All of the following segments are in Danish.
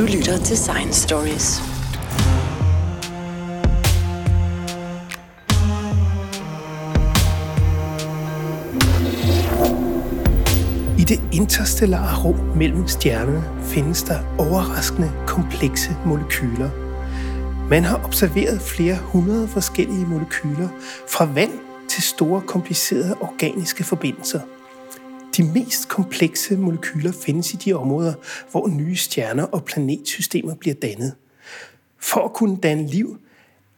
Du lytter til Science Stories. I det interstellare rum mellem stjernerne findes der overraskende komplekse molekyler. Man har observeret flere hundrede forskellige molekyler, fra vand til store komplicerede organiske forbindelser. De mest komplekse molekyler findes i de områder, hvor nye stjerner og planetsystemer bliver dannet. For at kunne danne liv,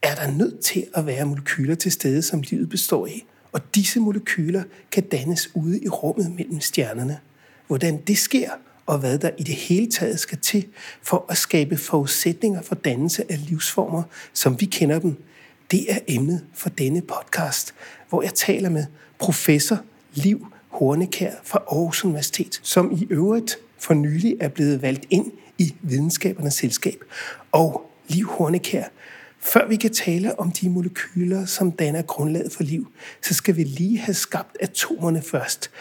er der nødt til at være molekyler til stede, som livet består af. Og disse molekyler kan dannes ude i rummet mellem stjernerne. Hvordan det sker, og hvad der i det hele taget skal til for at skabe forudsætninger for dannelse af livsformer, som vi kender dem, det er emnet for denne podcast, hvor jeg taler med professor Liv Hornekær fra Aarhus Universitet, som i øvrigt for nylig er blevet valgt ind i Videnskabernes Selskab. Og Liv Hornekær, før vi kan tale om de molekyler, som danner grundlaget for liv, så skal vi lige have skabt atomerne først.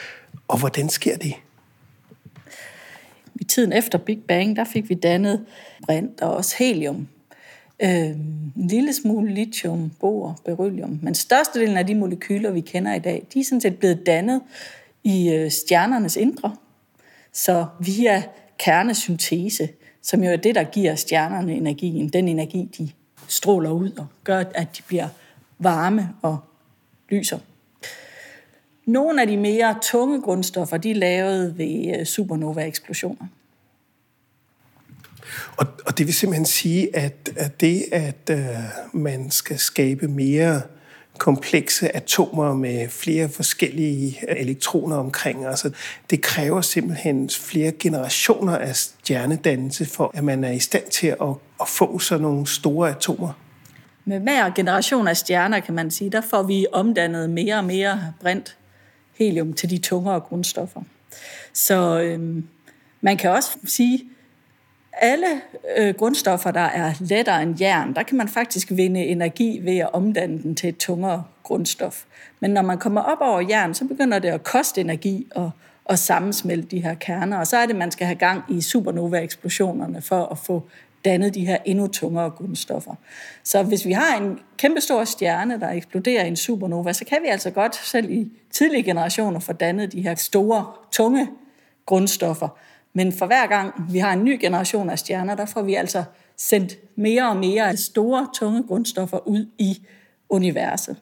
Og hvordan sker det? I tiden efter Big Bang, der fik vi dannet brint og også helium. Øh, en lille smule lithium, bor, beryllium. Men størstedelen af de molekyler, vi kender i dag, de er sådan set blevet dannet i øh, stjernernes indre. Så via kernesyntese, som jo er det, der giver stjernerne energien, den energi, de stråler ud og gør, at de bliver varme og lyser. Nogle af de mere tunge grundstoffer, de er lavet ved øh, supernova-eksplosioner. Og, og det vil simpelthen sige, at, at det, at uh, man skal skabe mere komplekse atomer med flere forskellige øh, elektroner omkring. Altså, det kræver simpelthen flere generationer af stjernedannelse, for at man er i stand til at, at få sådan nogle store atomer. Med hver generation af stjerner, kan man sige, der får vi omdannet mere og mere brint helium til de tungere grundstoffer. Så øhm, man kan også sige, alle øh, grundstoffer, der er lettere end jern, der kan man faktisk vinde energi ved at omdanne den til et tungere grundstof. Men når man kommer op over jern, så begynder det at koste energi at, at sammensmelte de her kerner, og så er det, man skal have gang i supernova-eksplosionerne for at få dannet de her endnu tungere grundstoffer. Så hvis vi har en kæmpe stor stjerne, der eksploderer i en supernova, så kan vi altså godt selv i tidlige generationer få dannet de her store, tunge grundstoffer. Men for hver gang vi har en ny generation af stjerner, der får vi altså sendt mere og mere af store, tunge grundstoffer ud i universet.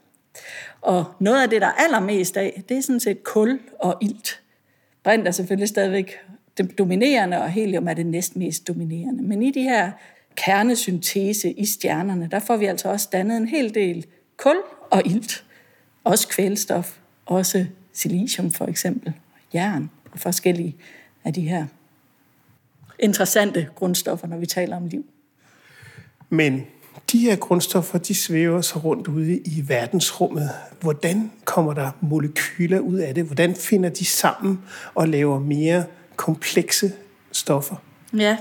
Og noget af det, der er allermest af, det er sådan set kul og ilt. Brint er selvfølgelig stadigvæk det dominerende, og helium er det næstmest dominerende. Men i de her kernesyntese i stjernerne, der får vi altså også dannet en hel del kul og ilt. Også kvælstof, også silicium for eksempel, jern og forskellige af de her interessante grundstoffer, når vi taler om liv. Men de her grundstoffer, de svæver sig rundt ude i verdensrummet. Hvordan kommer der molekyler ud af det? Hvordan finder de sammen og laver mere komplekse stoffer? Ja.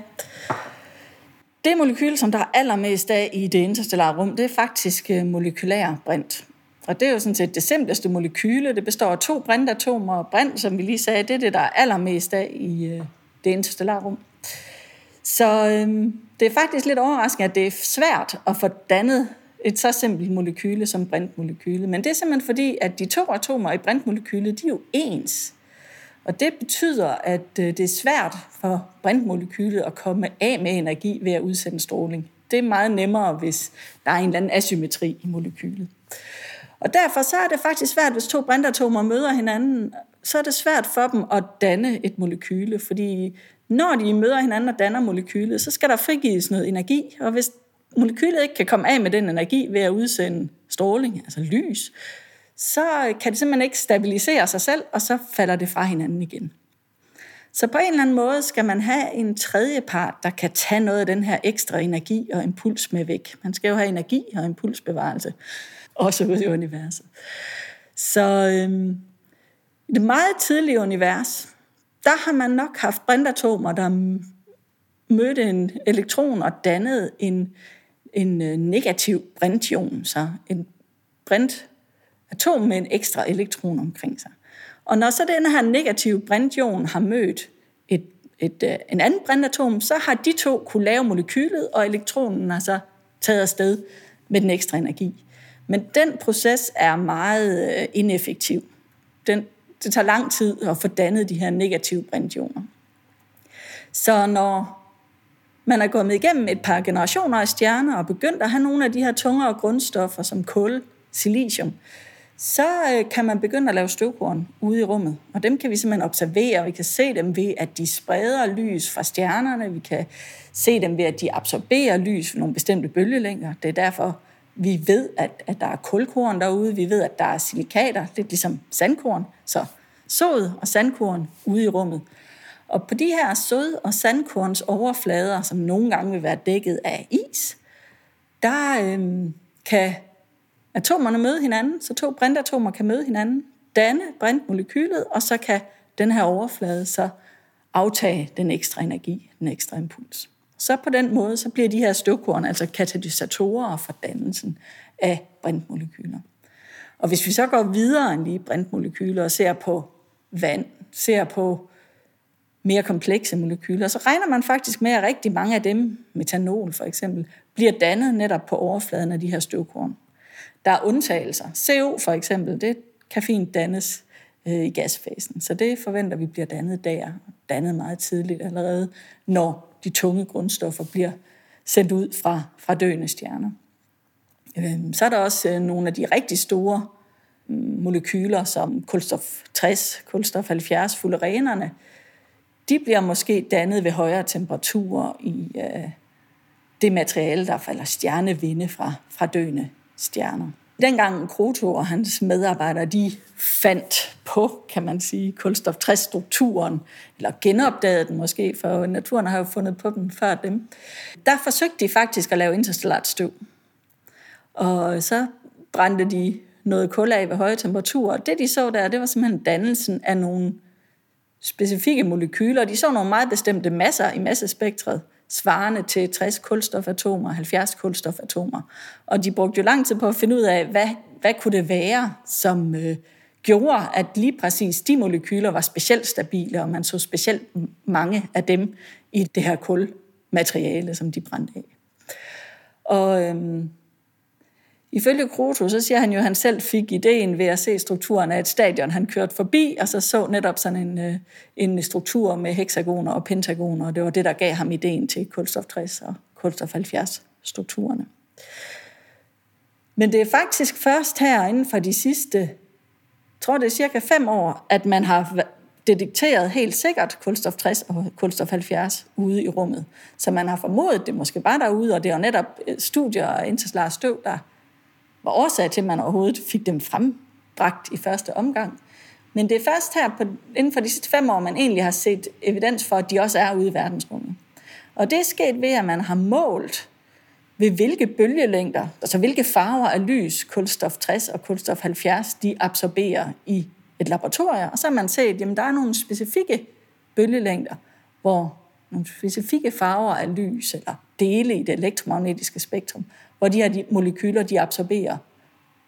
Det molekyl, som der er allermest af i det interstellare rum, det er faktisk øh, molekylær brint. Og det er jo sådan set det simpleste molekyle. Det består af to brintatomer, og brint, som vi lige sagde, det er det, der er allermest af i øh, det interstellare rum. Så øhm, det er faktisk lidt overraskende, at det er svært at få dannet et så simpelt molekyle som brintmolekyle. Men det er simpelthen fordi, at de to atomer i brintmolekylet, de er jo ens. Og det betyder, at øh, det er svært for brintmolekylet at komme af med energi ved at udsende stråling. Det er meget nemmere, hvis der er en eller anden asymmetri i molekylet. Og derfor så er det faktisk svært, hvis to brintatomer møder hinanden, så er det svært for dem at danne et molekyle, fordi når de møder hinanden og danner molekylet, så skal der frigives noget energi, og hvis molekylet ikke kan komme af med den energi ved at udsende stråling, altså lys, så kan det simpelthen ikke stabilisere sig selv, og så falder det fra hinanden igen. Så på en eller anden måde skal man have en tredje part, der kan tage noget af den her ekstra energi og impuls med væk. Man skal jo have energi og impulsbevarelse, også ude i universet. Så øhm, i det meget tidlige univers, der har man nok haft brintatomer, der mødte en elektron og dannede en, en øh, negativ brintion, så en brintatom med en ekstra elektron omkring sig. Og når så den her negative brintion har mødt et et, øh, en anden brintatom, så har de to kunne lave molekylet, og elektronen har så taget afsted med den ekstra energi. Men den proces er meget øh, ineffektiv. Den, det tager lang tid at få dannet de her negative brintioner. Så når man er gået igennem et par generationer af stjerner og begyndt at have nogle af de her tungere grundstoffer som kul, silicium, så øh, kan man begynde at lave støvkorn ude i rummet. Og dem kan vi simpelthen observere. Vi kan se dem ved, at de spreder lys fra stjernerne. Vi kan se dem ved, at de absorberer lys fra nogle bestemte bølgelængder. Det er derfor, vi ved, at, at der er kulkorn derude. Vi ved, at der er silikater, lidt ligesom sandkorn. Så sod og sandkorn ude i rummet. Og på de her sod- og sandkorns overflader, som nogle gange vil være dækket af is, der øhm, kan atomerne møde hinanden, så to brintatomer kan møde hinanden, danne brintmolekylet, og så kan den her overflade så aftage den ekstra energi, den ekstra impuls. Så på den måde, så bliver de her støvkorn altså katalysatorer for dannelsen af brintmolekyler. Og hvis vi så går videre end lige brintmolekyler og ser på vand, ser på mere komplekse molekyler, så regner man faktisk med, at rigtig mange af dem, metanol for eksempel, bliver dannet netop på overfladen af de her støvkorn. Der er undtagelser. CO for eksempel, det kan fint dannes øh, i gasfasen, så det forventer vi bliver dannet der, dannet meget tidligt allerede, når de tunge grundstoffer bliver sendt ud fra, fra døende stjerner. Øhm, så er der også øh, nogle af de rigtig store mm, molekyler, som kulstof 60, kulstof 70, fullerenerne, de bliver måske dannet ved højere temperaturer i øh, det materiale, der falder stjernevinde fra, fra døende stjerner. Dengang Kroto og hans medarbejdere, de fandt på, kan man sige, kulstof 60-strukturen, eller genopdagede den måske, for naturen har jo fundet på den før dem. Der forsøgte de faktisk at lave interstellart støv. Og så brændte de noget kul af ved høje temperaturer. Og det de så der, det var simpelthen dannelsen af nogle specifikke molekyler. De så nogle meget bestemte masser i massespektret, svarende til 60 kulstofatomer, 70 kulstofatomer. Og de brugte jo lang tid på at finde ud af, hvad, hvad kunne det være, som øh, gjorde, at lige præcis de molekyler var specielt stabile, og man så specielt mange af dem i det her kulmateriale, som de brændte af. Og øhm, Ifølge Kroto, så siger han jo, at han selv fik ideen ved at se strukturen af et stadion, han kørte forbi, og så så netop sådan en, øh, en struktur med hexagoner og pentagoner, og det var det, der gav ham ideen til kulstof 60 og kulstof 70 strukturerne. Men det er faktisk først her inden for de sidste, jeg tror det er cirka fem år, at man har detekteret helt sikkert kulstof 60 og kulstof 70 ude i rummet. Så man har formodet, det måske bare derude, og det er jo netop øh, studier af interstellar støv, der var årsag til, at man overhovedet fik dem frembragt i første omgang. Men det er først her på, inden for de sidste fem år, man egentlig har set evidens for, at de også er ude i verdensrummet. Og det er sket ved, at man har målt ved hvilke bølgelængder, altså hvilke farver af lys, kulstof 60 og kulstof 70, de absorberer i et laboratorium. Og så har man set, at der er nogle specifikke bølgelængder, hvor nogle specifikke farver af lys eller dele i det elektromagnetiske spektrum, hvor de her molekyler, de absorberer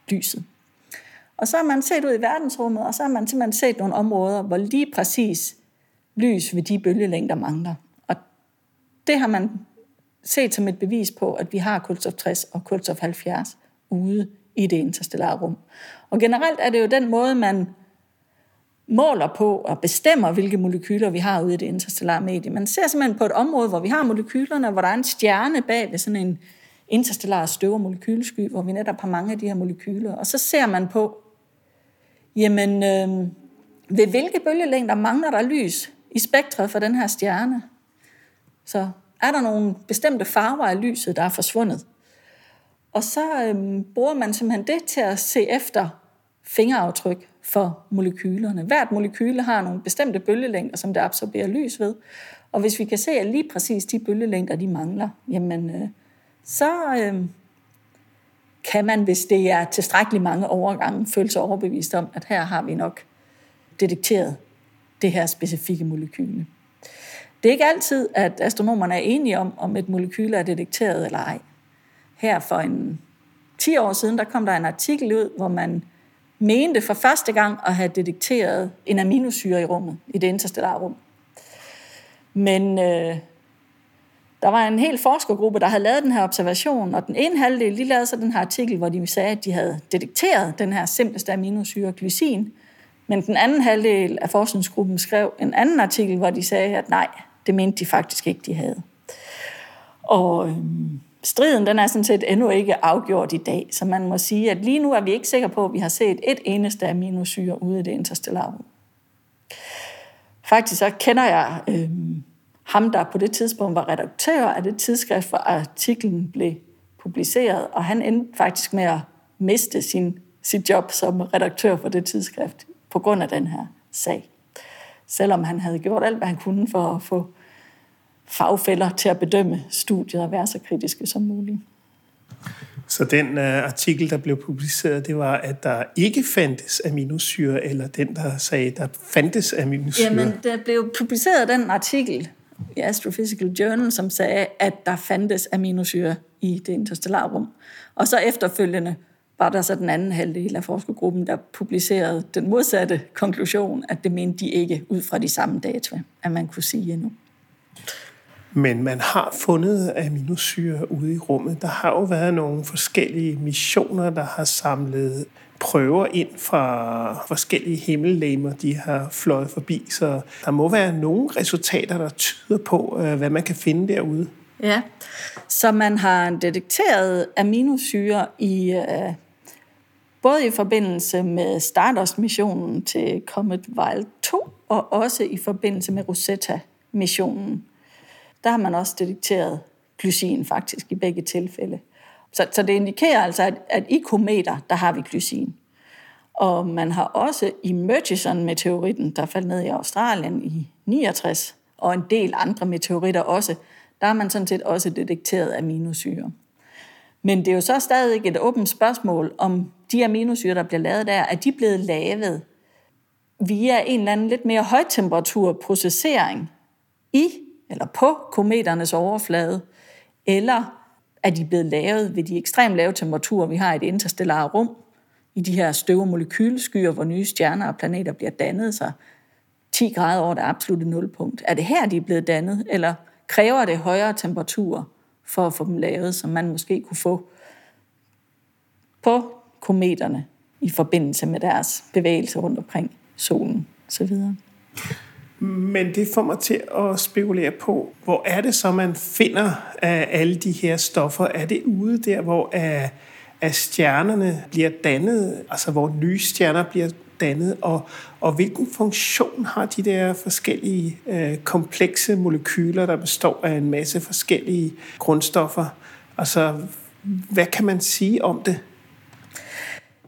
lyset. Og så har man set ud i verdensrummet, og så har man simpelthen set nogle områder, hvor lige præcis lys ved de bølgelængder mangler. Og det har man set som et bevis på, at vi har kulstof 60 og kulstof 70 ude i det interstellare rum. Og generelt er det jo den måde, man måler på og bestemmer, hvilke molekyler vi har ude i det interstellare medie. Man ser simpelthen på et område, hvor vi har molekylerne, hvor der er en stjerne bag ved sådan en interstellare støv- og molekylesky, hvor vi netop har mange af de her molekyler. Og så ser man på, jamen, øh, ved hvilke bølgelængder mangler der lys i spektret for den her stjerne? Så er der nogle bestemte farver af lyset, der er forsvundet? Og så øh, bruger man simpelthen det til at se efter fingeraftryk for molekylerne. Hvert molekyle har nogle bestemte bølgelængder, som det absorberer lys ved. Og hvis vi kan se, at lige præcis de bølgelængder, de mangler, jamen, øh, så øh, kan man, hvis det er tilstrækkeligt mange overgange, føle sig overbevist om, at her har vi nok detekteret det her specifikke molekyle. Det er ikke altid, at astronomerne er enige om, om et molekyle er detekteret eller ej. Her for en 10 år siden, der kom der en artikel ud, hvor man mente for første gang at have detekteret en aminosyre i rummet, i det interstellare rum. Men øh, der var en hel forskergruppe, der havde lavet den her observation, og den ene halvdel, de lavede så den her artikel, hvor de sagde, at de havde detekteret den her simpleste aminosyre, glycin. Men den anden halvdel af forskningsgruppen skrev en anden artikel, hvor de sagde, at nej, det mente de faktisk ikke, de havde. Og øhm, striden den er sådan set endnu ikke afgjort i dag, så man må sige, at lige nu er vi ikke sikre på, at vi har set et eneste aminosyre ude i det interstellare. Faktisk så kender jeg øhm, ham, der på det tidspunkt var redaktør af det tidsskrift, hvor artiklen blev publiceret, og han endte faktisk med at miste sin, sit job som redaktør for det tidsskrift på grund af den her sag. Selvom han havde gjort alt, hvad han kunne for at få fagfælder til at bedømme studiet og være så kritiske som muligt. Så den uh, artikel, der blev publiceret, det var, at der ikke fandtes aminosyre, eller den, der sagde, der fandtes aminosyre? Jamen, der blev publiceret den artikel i Astrophysical Journal, som sagde, at der fandtes aminosyre i det interstellare rum. Og så efterfølgende var der så den anden halvdel af forskergruppen, der publicerede den modsatte konklusion, at det mente de ikke ud fra de samme data, at man kunne sige endnu. Men man har fundet aminosyre ude i rummet. Der har jo været nogle forskellige missioner, der har samlet prøver ind fra forskellige himmellegemer, de har fløjet forbi. Så der må være nogle resultater, der tyder på, øh, hvad man kan finde derude. Ja, så man har detekteret aminosyre i øh, både i forbindelse med Stardust-missionen til Comet Wild 2, og også i forbindelse med Rosetta-missionen. Der har man også detekteret glycin faktisk i begge tilfælde. Så, så det indikerer altså, at, at i kometer, der har vi glycin. Og man har også i Murchison-meteoritten, der faldt ned i Australien i 69, og en del andre meteoritter også, der har man sådan set også detekteret aminosyre. Men det er jo så stadig et åbent spørgsmål, om de aminosyre, der bliver lavet der, er de blevet lavet via en eller anden lidt mere højtemperaturprocessering i eller på kometernes overflade, eller er de blevet lavet ved de ekstremt lave temperaturer, vi har i det interstellare rum, i de her støv- og molekyleskyer, hvor nye stjerner og planeter bliver dannet, så 10 grader over det absolutte nulpunkt. Er det her, de er blevet dannet, eller kræver det højere temperaturer for at få dem lavet, som man måske kunne få på kometerne i forbindelse med deres bevægelse rundt omkring solen osv. Men det får mig til at spekulere på, hvor er det så, man finder af alle de her stoffer? Er det ude der, hvor at, at stjernerne bliver dannet, altså hvor nye stjerner bliver dannet, og, og hvilken funktion har de der forskellige øh, komplekse molekyler, der består af en masse forskellige grundstoffer? Altså, hvad kan man sige om det?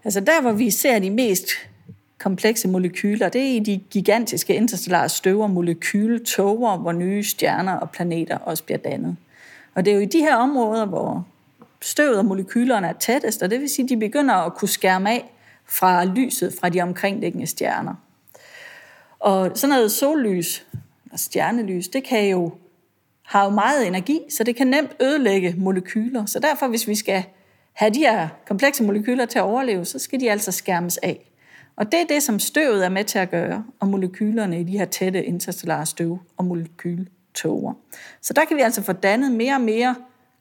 Altså der, hvor vi ser de mest komplekse molekyler, det er i de gigantiske interstellare støver molekyletoger, hvor nye stjerner og planeter også bliver dannet. Og det er jo i de her områder, hvor støvet og molekylerne er tættest, og det vil sige, at de begynder at kunne skærme af fra lyset fra de omkringliggende stjerner. Og sådan noget sollys og stjernelys, det kan jo har jo meget energi, så det kan nemt ødelægge molekyler. Så derfor, hvis vi skal have de her komplekse molekyler til at overleve, så skal de altså skærmes af. Og det er det, som støvet er med til at gøre, og molekylerne i de her tætte interstellare støv og molekyltoger. Så der kan vi altså få dannet mere og mere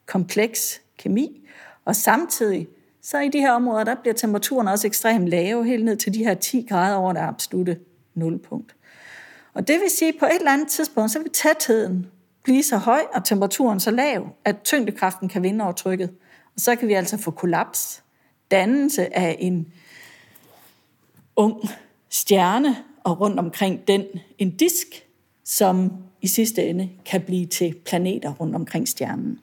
kompleks kemi, og samtidig så i de her områder, der bliver temperaturen også ekstremt lave, helt ned til de her 10 grader over det absolute nulpunkt. Og det vil sige, at på et eller andet tidspunkt, så vil tætheden blive så høj, og temperaturen så lav, at tyngdekraften kan vinde over trykket. Og så kan vi altså få kollaps, dannelse af en ung stjerne, og rundt omkring den en disk, som i sidste ende kan blive til planeter rundt omkring stjernen.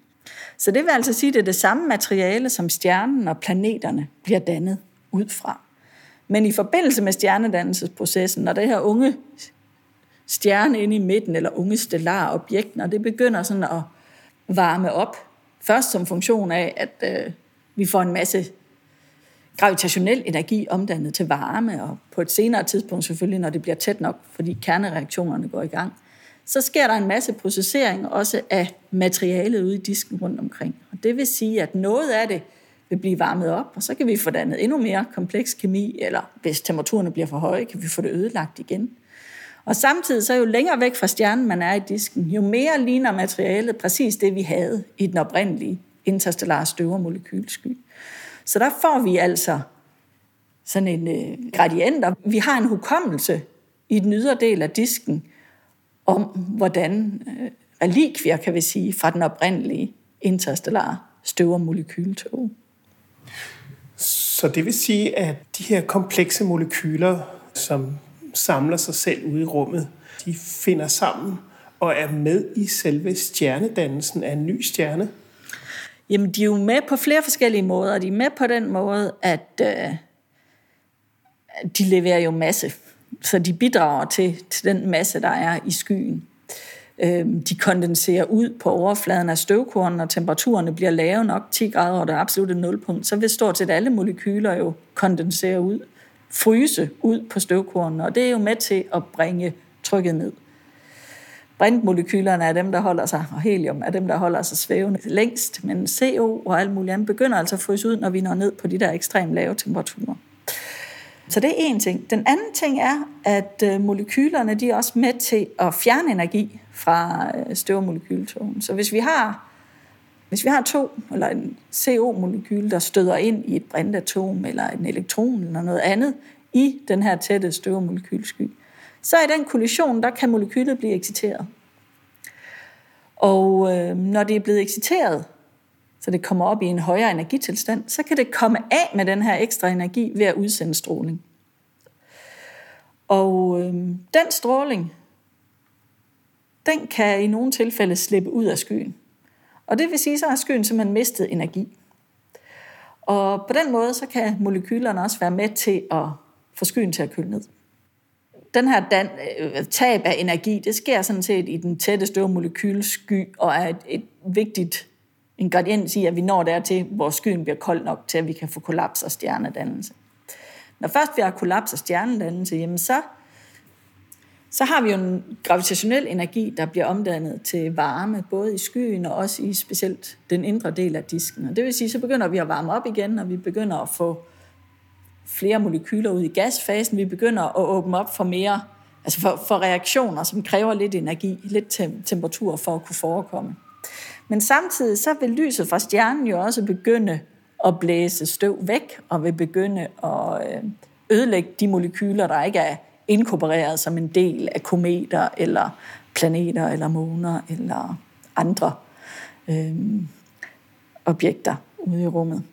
Så det vil altså sige, at det er det samme materiale, som stjernen og planeterne bliver dannet ud fra. Men i forbindelse med stjernedannelsesprocessen, når det her unge stjerne inde i midten, eller unge stellare objekt, når det begynder sådan at varme op, først som funktion af, at øh, vi får en masse gravitationel energi omdannet til varme, og på et senere tidspunkt selvfølgelig, når det bliver tæt nok, fordi kernereaktionerne går i gang, så sker der en masse processering også af materialet ude i disken rundt omkring. Og det vil sige, at noget af det vil blive varmet op, og så kan vi få dannet endnu mere kompleks kemi, eller hvis temperaturerne bliver for høje, kan vi få det ødelagt igen. Og samtidig så jo længere væk fra stjernen man er i disken, jo mere ligner materialet præcis det, vi havde i den oprindelige interstellare støvermolekylsky. Så der får vi altså sådan en øh, gradient, og vi har en hukommelse i den ydre del af disken om, hvordan øh, relikvier, kan vi sige, fra den oprindelige interstellare støvermolekyltog. Så det vil sige, at de her komplekse molekyler, som samler sig selv ude i rummet, de finder sammen og er med i selve stjernedannelsen af en ny stjerne? Jamen, de er jo med på flere forskellige måder. De er med på den måde, at øh, de leverer jo masse. Så de bidrager til, til den masse, der er i skyen. Øh, de kondenserer ud på overfladen af støvkornen, når temperaturerne bliver lave nok 10 grader, og der er absolut et nulpunkt, så vil stort set alle molekyler jo kondensere ud, fryse ud på støvkornen, og det er jo med til at bringe trykket ned. Brintmolekylerne er dem, der holder sig, og helium er dem, der holder sig svævende længst, men CO og alt muligt andet begynder altså at fryse ud, når vi når ned på de der ekstremt lave temperaturer. Så det er en ting. Den anden ting er, at øh, molekylerne de er også med til at fjerne energi fra øh, støvmolekyltogen. Så hvis vi har hvis vi har to, eller en CO-molekyl, der støder ind i et brintatom, eller en elektron, eller noget andet, i den her tætte støvmolekylsky, så i den kollision, der kan molekylet blive exciteret. Og øh, når det er blevet exciteret, så det kommer op i en højere energitilstand, så kan det komme af med den her ekstra energi ved at udsende stråling. Og øh, den stråling, den kan i nogle tilfælde slippe ud af skyen. Og det vil sige, så har skyen simpelthen mistet energi. Og på den måde, så kan molekylerne også være med til at få skyen til at køle ned. Den her dan, øh, tab af energi, det sker sådan set i den tætte større molekylsky, og er et, et vigtigt ingrediens i, at vi når dertil, hvor skyen bliver kold nok til, at vi kan få kollaps og stjernedannelse. Når først vi har kollaps og stjernedannelse, jamen så, så har vi jo en gravitationel energi, der bliver omdannet til varme, både i skyen og også i specielt den indre del af disken. Og det vil sige, så begynder vi at varme op igen, og vi begynder at få flere molekyler ud i gasfasen. Vi begynder at åbne op for mere, altså for, for reaktioner, som kræver lidt energi, lidt temperatur for at kunne forekomme. Men samtidig så vil lyset fra stjernen jo også begynde at blæse støv væk, og vil begynde at øh, ødelægge de molekyler, der ikke er inkorporeret som en del af kometer, eller planeter, eller måner, eller andre øh, objekter ude i rummet.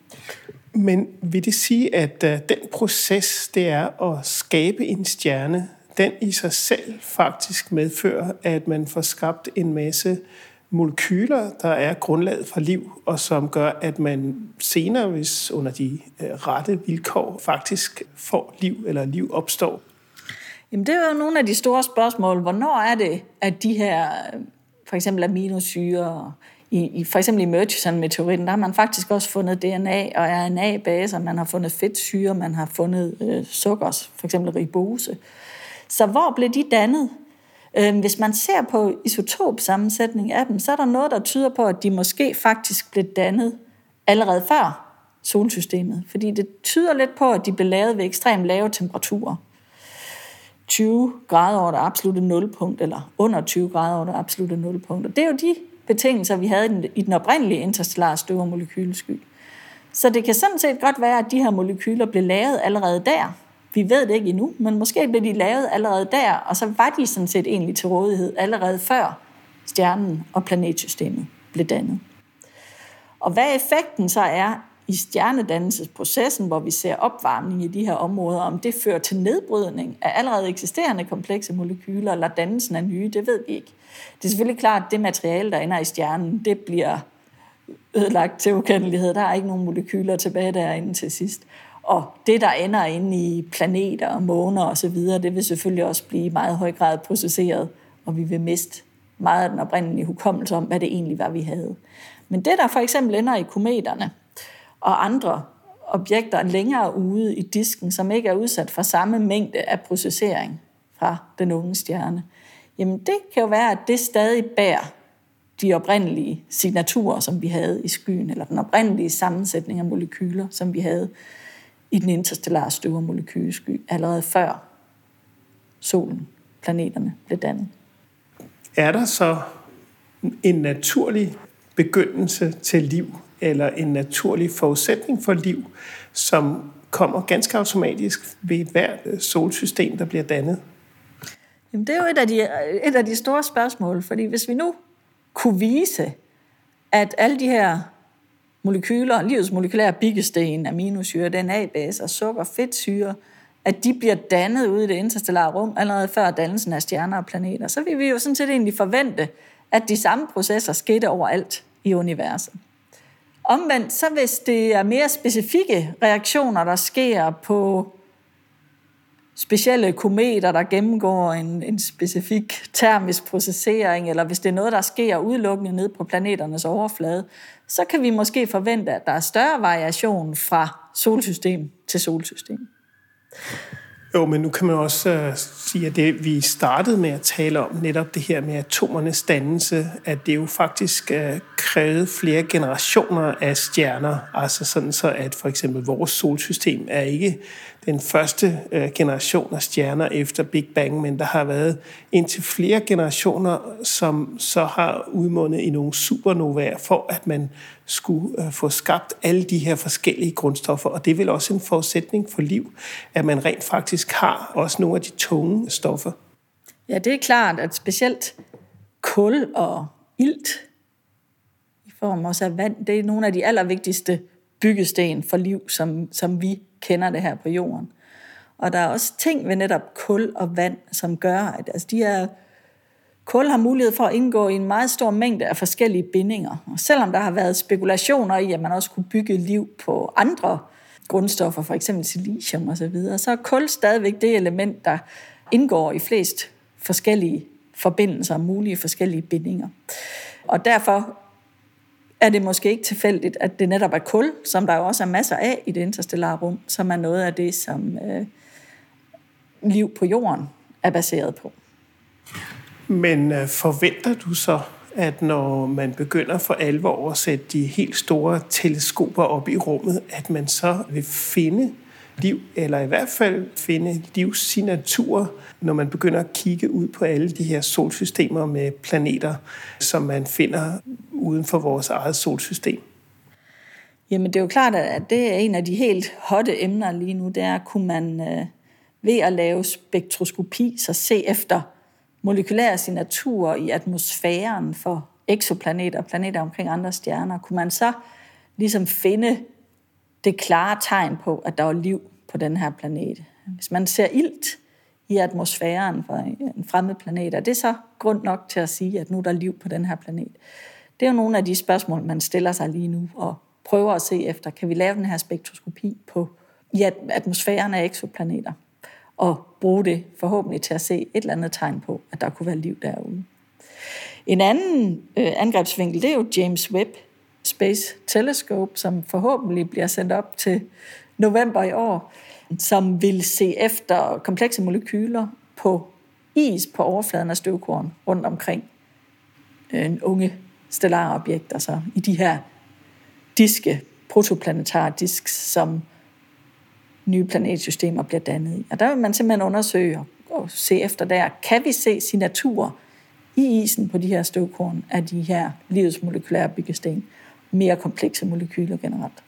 Men vil det sige, at øh, den proces, det er at skabe en stjerne, den i sig selv faktisk medfører, at man får skabt en masse molekyler, der er grundlaget for liv, og som gør, at man senere, hvis under de øh, rette vilkår, faktisk får liv, eller liv opstår. Jamen det er jo nogle af de store spørgsmål. Hvornår er det, at de her, øh, for eksempel aminosyre, i, i for eksempel i Murchison-meteoritten, der har man faktisk også fundet DNA og RNA-baser, man har fundet fedtsyre, man har fundet øh, sukker, for eksempel ribose. Så hvor blev de dannet? Øh, hvis man ser på isotopsammensætning af dem, så er der noget, der tyder på, at de måske faktisk blev dannet allerede før solsystemet. Fordi det tyder lidt på, at de blev lavet ved ekstremt lave temperaturer. 20 grader over det absolute nulpunkt, eller under 20 grader over det absolute nulpunkt. Og det er jo de betingelser, vi havde i den oprindelige interstellare støvermolekylesky. Så det kan sådan set godt være, at de her molekyler blev lavet allerede der, vi ved det ikke endnu, men måske blev de lavet allerede der, og så var de sådan set egentlig til rådighed allerede før stjernen og planetsystemet blev dannet. Og hvad effekten så er i stjernedannelsesprocessen, hvor vi ser opvarmning i de her områder, om det fører til nedbrydning af allerede eksisterende komplekse molekyler eller dannelsen af nye, det ved vi ikke. Det er selvfølgelig klart, at det materiale, der ender i stjernen, det bliver ødelagt til ukendelighed. Der er ikke nogen molekyler tilbage derinde til sidst. Og det, der ender inde i planeter og måner osv., det vil selvfølgelig også blive i meget høj grad processeret, og vi vil miste meget af den oprindelige hukommelse om, hvad det egentlig var, vi havde. Men det, der for eksempel ender i kometerne og andre objekter længere ude i disken, som ikke er udsat for samme mængde af processering fra den unge stjerne, jamen det kan jo være, at det stadig bærer de oprindelige signaturer, som vi havde i skyen, eller den oprindelige sammensætning af molekyler, som vi havde i den interstellare støvermolekylesky allerede før solen planeterne blev dannet. Er der så en naturlig begyndelse til liv, eller en naturlig forudsætning for liv, som kommer ganske automatisk ved hvert øh, solsystem, der bliver dannet? Jamen, det er jo et af, de, et af de store spørgsmål, fordi hvis vi nu kunne vise, at alle de her molekyler, livets molekylære byggesten, aminosyre, DNA-baser, og sukker, fedtsyre, at de bliver dannet ude i det interstellare rum allerede før dannelsen af stjerner og planeter, så vil vi jo sådan set egentlig forvente, at de samme processer skete overalt i universet. Omvendt, så hvis det er mere specifikke reaktioner, der sker på specielle kometer, der gennemgår en, en specifik termisk processering, eller hvis det er noget, der sker udelukkende ned på planeternes overflade, så kan vi måske forvente, at der er større variation fra solsystem til solsystem. Jo, men nu kan man også uh, sige, at det vi startede med at tale om, netop det her med atomernes dannelse, at det jo faktisk uh, krævede flere generationer af stjerner, altså sådan så, at for eksempel vores solsystem er ikke den første øh, generation af stjerner efter Big Bang, men der har været indtil flere generationer, som så har udmundet i nogle supernovaer, for at man skulle øh, få skabt alle de her forskellige grundstoffer. Og det er vel også en forudsætning for liv, at man rent faktisk har også nogle af de tunge stoffer. Ja, det er klart, at specielt kul og ilt i form også af vand, det er nogle af de allervigtigste byggesten for liv, som, som vi kender det her på jorden. Og der er også ting ved netop kul og vand, som gør, at altså, de er Kul har mulighed for at indgå i en meget stor mængde af forskellige bindinger. Og selvom der har været spekulationer i, at man også kunne bygge liv på andre grundstoffer, for eksempel silicium osv., så, videre, så er kul stadigvæk det element, der indgår i flest forskellige forbindelser, og mulige forskellige bindinger. Og derfor er det måske ikke tilfældigt, at det netop er kul, som der jo også er masser af i det interstellare rum, som er noget af det, som øh, liv på jorden er baseret på. Men øh, forventer du så, at når man begynder for alvor at sætte de helt store teleskoper op i rummet, at man så vil finde liv, eller i hvert fald finde livssignaturer, når man begynder at kigge ud på alle de her solsystemer med planeter, som man finder uden for vores eget solsystem? Jamen det er jo klart, at det er en af de helt hotte emner lige nu, det er, kunne man øh, ved at lave spektroskopi, så se efter molekylære signaturer i atmosfæren for eksoplaneter og planeter omkring andre stjerner, kunne man så ligesom finde det klare tegn på, at der var liv på den her planet. Hvis man ser ilt i atmosfæren for en fremmed planet, er det så grund nok til at sige, at nu er der liv på den her planet? Det er jo nogle af de spørgsmål, man stiller sig lige nu og prøver at se efter, kan vi lave den her spektroskopi på i atmosfæren af eksoplaneter? og bruge det forhåbentlig til at se et eller andet tegn på, at der kunne være liv derude. En anden øh, angrebsvinkel, det er jo James Webb Space Telescope, som forhåbentlig bliver sendt op til november i år, som vil se efter komplekse molekyler på is på overfladen af støvkorn rundt omkring en unge stellare objekter, så i de her diske, protoplanetare disk, som nye planetsystemer bliver dannet i. Og der vil man simpelthen undersøge og se efter der, kan vi se signaturer i isen på de her støvkorn af de her livets molekylære byggesten, mere komplekse molekyler generelt.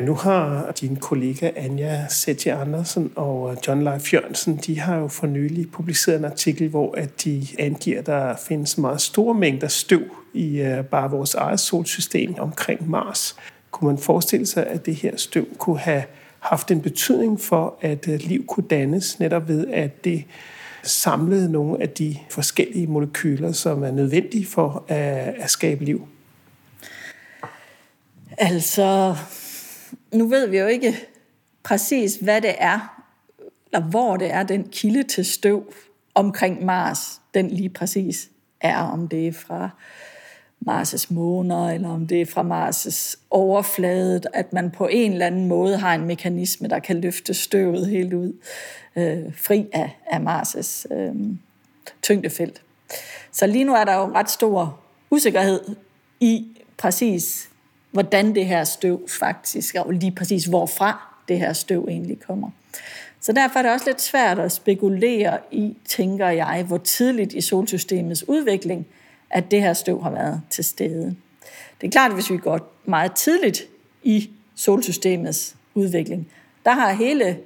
Nu har din kollega Anja Setje Andersen og John Leif Jørgensen, de har jo for nylig publiceret en artikel, hvor at de angiver, at der findes meget store mængder støv i øh, bare vores eget solsystem omkring Mars. Kunne man forestille sig, at det her støv kunne have haft en betydning for, at øh, liv kunne dannes, netop ved, at det samlede nogle af de forskellige molekyler, som er nødvendige for at, at skabe liv? Altså, nu ved vi jo ikke præcis, hvad det er, eller hvor det er, den kilde til støv omkring Mars, den lige præcis er, om det er fra Mars' måner, eller om det er fra Mars' overflade, at man på en eller anden måde har en mekanisme, der kan løfte støvet helt ud, øh, fri af, af Mars' øh, tyngdefelt. Så lige nu er der jo ret stor usikkerhed i præcis, hvordan det her støv faktisk, og lige præcis hvorfra det her støv egentlig kommer. Så derfor er det også lidt svært at spekulere i, tænker jeg, hvor tidligt i solsystemets udvikling, at det her støv har været til stede. Det er klart, at hvis vi går meget tidligt i solsystemets udvikling, der har hele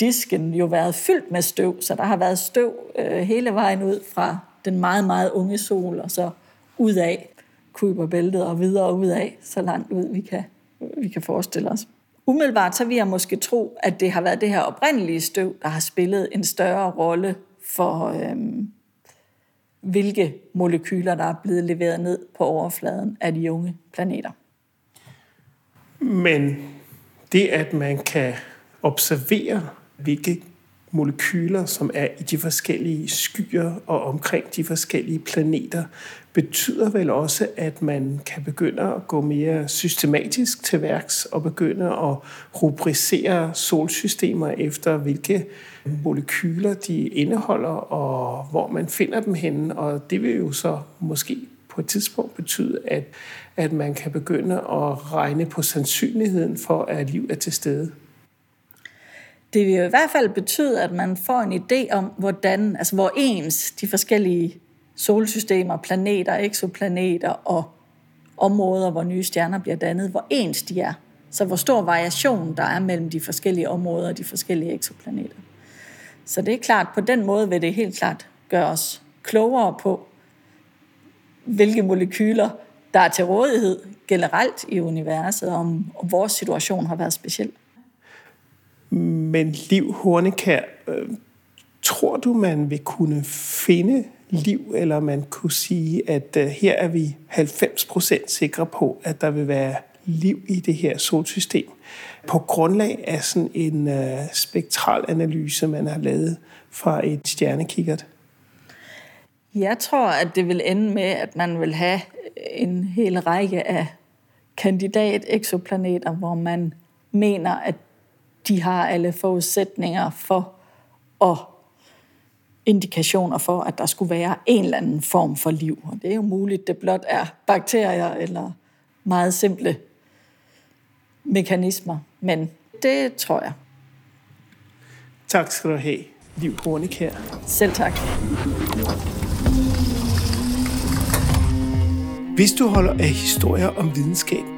disken jo været fyldt med støv, så der har været støv øh, hele vejen ud fra den meget, meget unge sol, og så ud af Kuiperbæltet og videre ud af, så langt ud vi kan, vi kan forestille os. Umiddelbart så vil jeg måske tro, at det har været det her oprindelige støv, der har spillet en større rolle for, øhm, hvilke molekyler, der er blevet leveret ned på overfladen af de unge planeter. Men det, at man kan observere, hvilke molekyler, som er i de forskellige skyer og omkring de forskellige planeter, betyder vel også, at man kan begynde at gå mere systematisk til værks og begynde at rubricere solsystemer efter, hvilke molekyler de indeholder og hvor man finder dem henne. Og det vil jo så måske på et tidspunkt betyde, at, at man kan begynde at regne på sandsynligheden for, at liv er til stede. Det vil jo i hvert fald betyde, at man får en idé om, hvordan, altså hvor ens de forskellige solsystemer, planeter, eksoplaneter og områder, hvor nye stjerner bliver dannet, hvor ens de er. Så hvor stor variation der er mellem de forskellige områder og de forskellige eksoplaneter. Så det er klart, på den måde vil det helt klart gøre os klogere på, hvilke molekyler, der er til rådighed generelt i universet, om, om vores situation har været speciel. Men Liv Hornekær, øh, tror du, man vil kunne finde liv, eller man kunne sige, at øh, her er vi 90% sikre på, at der vil være liv i det her solsystem, på grundlag af sådan en øh, spektralanalyse, man har lavet fra et stjernekikkert? Jeg tror, at det vil ende med, at man vil have en hel række af kandidat-eksoplaneter, hvor man mener, at de har alle forudsætninger for at indikationer for, at der skulle være en eller anden form for liv. Og det er jo muligt, det blot er bakterier eller meget simple mekanismer. Men det tror jeg. Tak skal du have, Liv Hornik her. Selv tak. Hvis du holder af historier om videnskab,